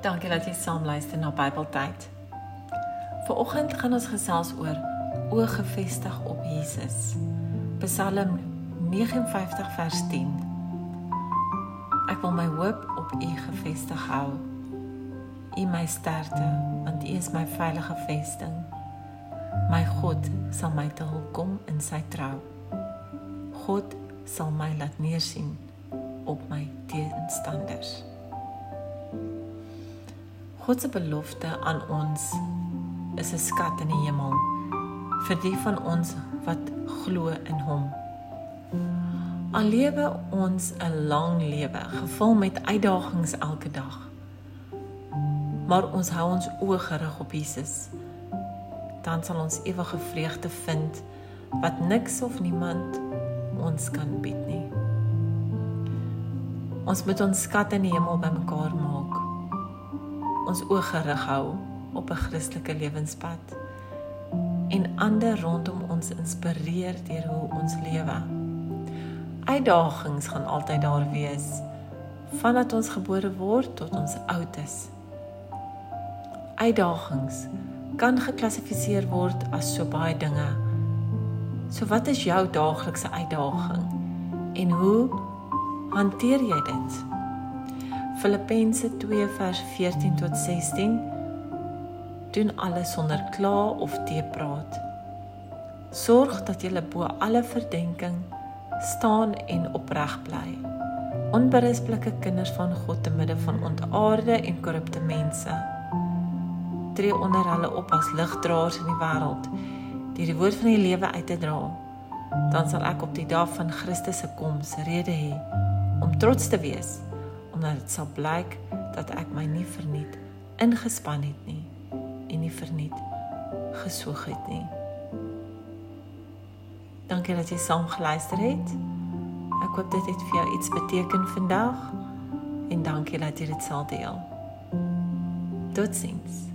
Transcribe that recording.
Dankie dat jy saam luister na Bybeltyd. Vanoggend gaan ons gesels oor oë gefestig op Jesus. Psalm 59 vers 10. Ek wil my hoop op U gefestig hou. U my sterkte, want U is my veilige vesting. My God sal my te hulp kom in sy trou. God sal my laat neersien op my teenstanders. God se belofte aan ons is 'n skat in die hemel vir die van ons wat glo in hom. Al lewe ons 'n lang lewe gevul met uitdagings elke dag. Maar ons hou ons oë gerig op Jesus. Dan sal ons ewige vreugde vind wat niks of niemand ons kan bied nie. Ons moet ons skat in die hemel bymekaar maak ons oë gerig hou op 'n Christelike lewenspad en ander rondom ons inspireer deur hoe ons lewe. Uitdagings gaan altyd daar wees vandat ons gebore word tot ons oud is. Uitdagings kan geklassifiseer word as so baie dinge. So wat is jou daaglikse uitdaging en hoe hanteer jy dit? Filippense 2 vers 14 tot 16 doen alles sonder kla of teepraat. Sorg dat jy bo alle verdenking staan en opreg bly. Onberisplike kinders van God te midde van ontaarde en korrupte mense. Tree onder hulle op as ligdraers in die wêreld, die die woord van die lewe uit te dra. Dan sal ek op die dag van Christus se koms rede hê om trots te wees omdat dit sal blyk dat ek my nie verniet ingespan het nie en nie verniet gesoog het nie. Dankie dat jy saam geluister het. Ek hoop dit het vir jou iets beteken vandag en dankie dat jy dit sal deel. Totsiens.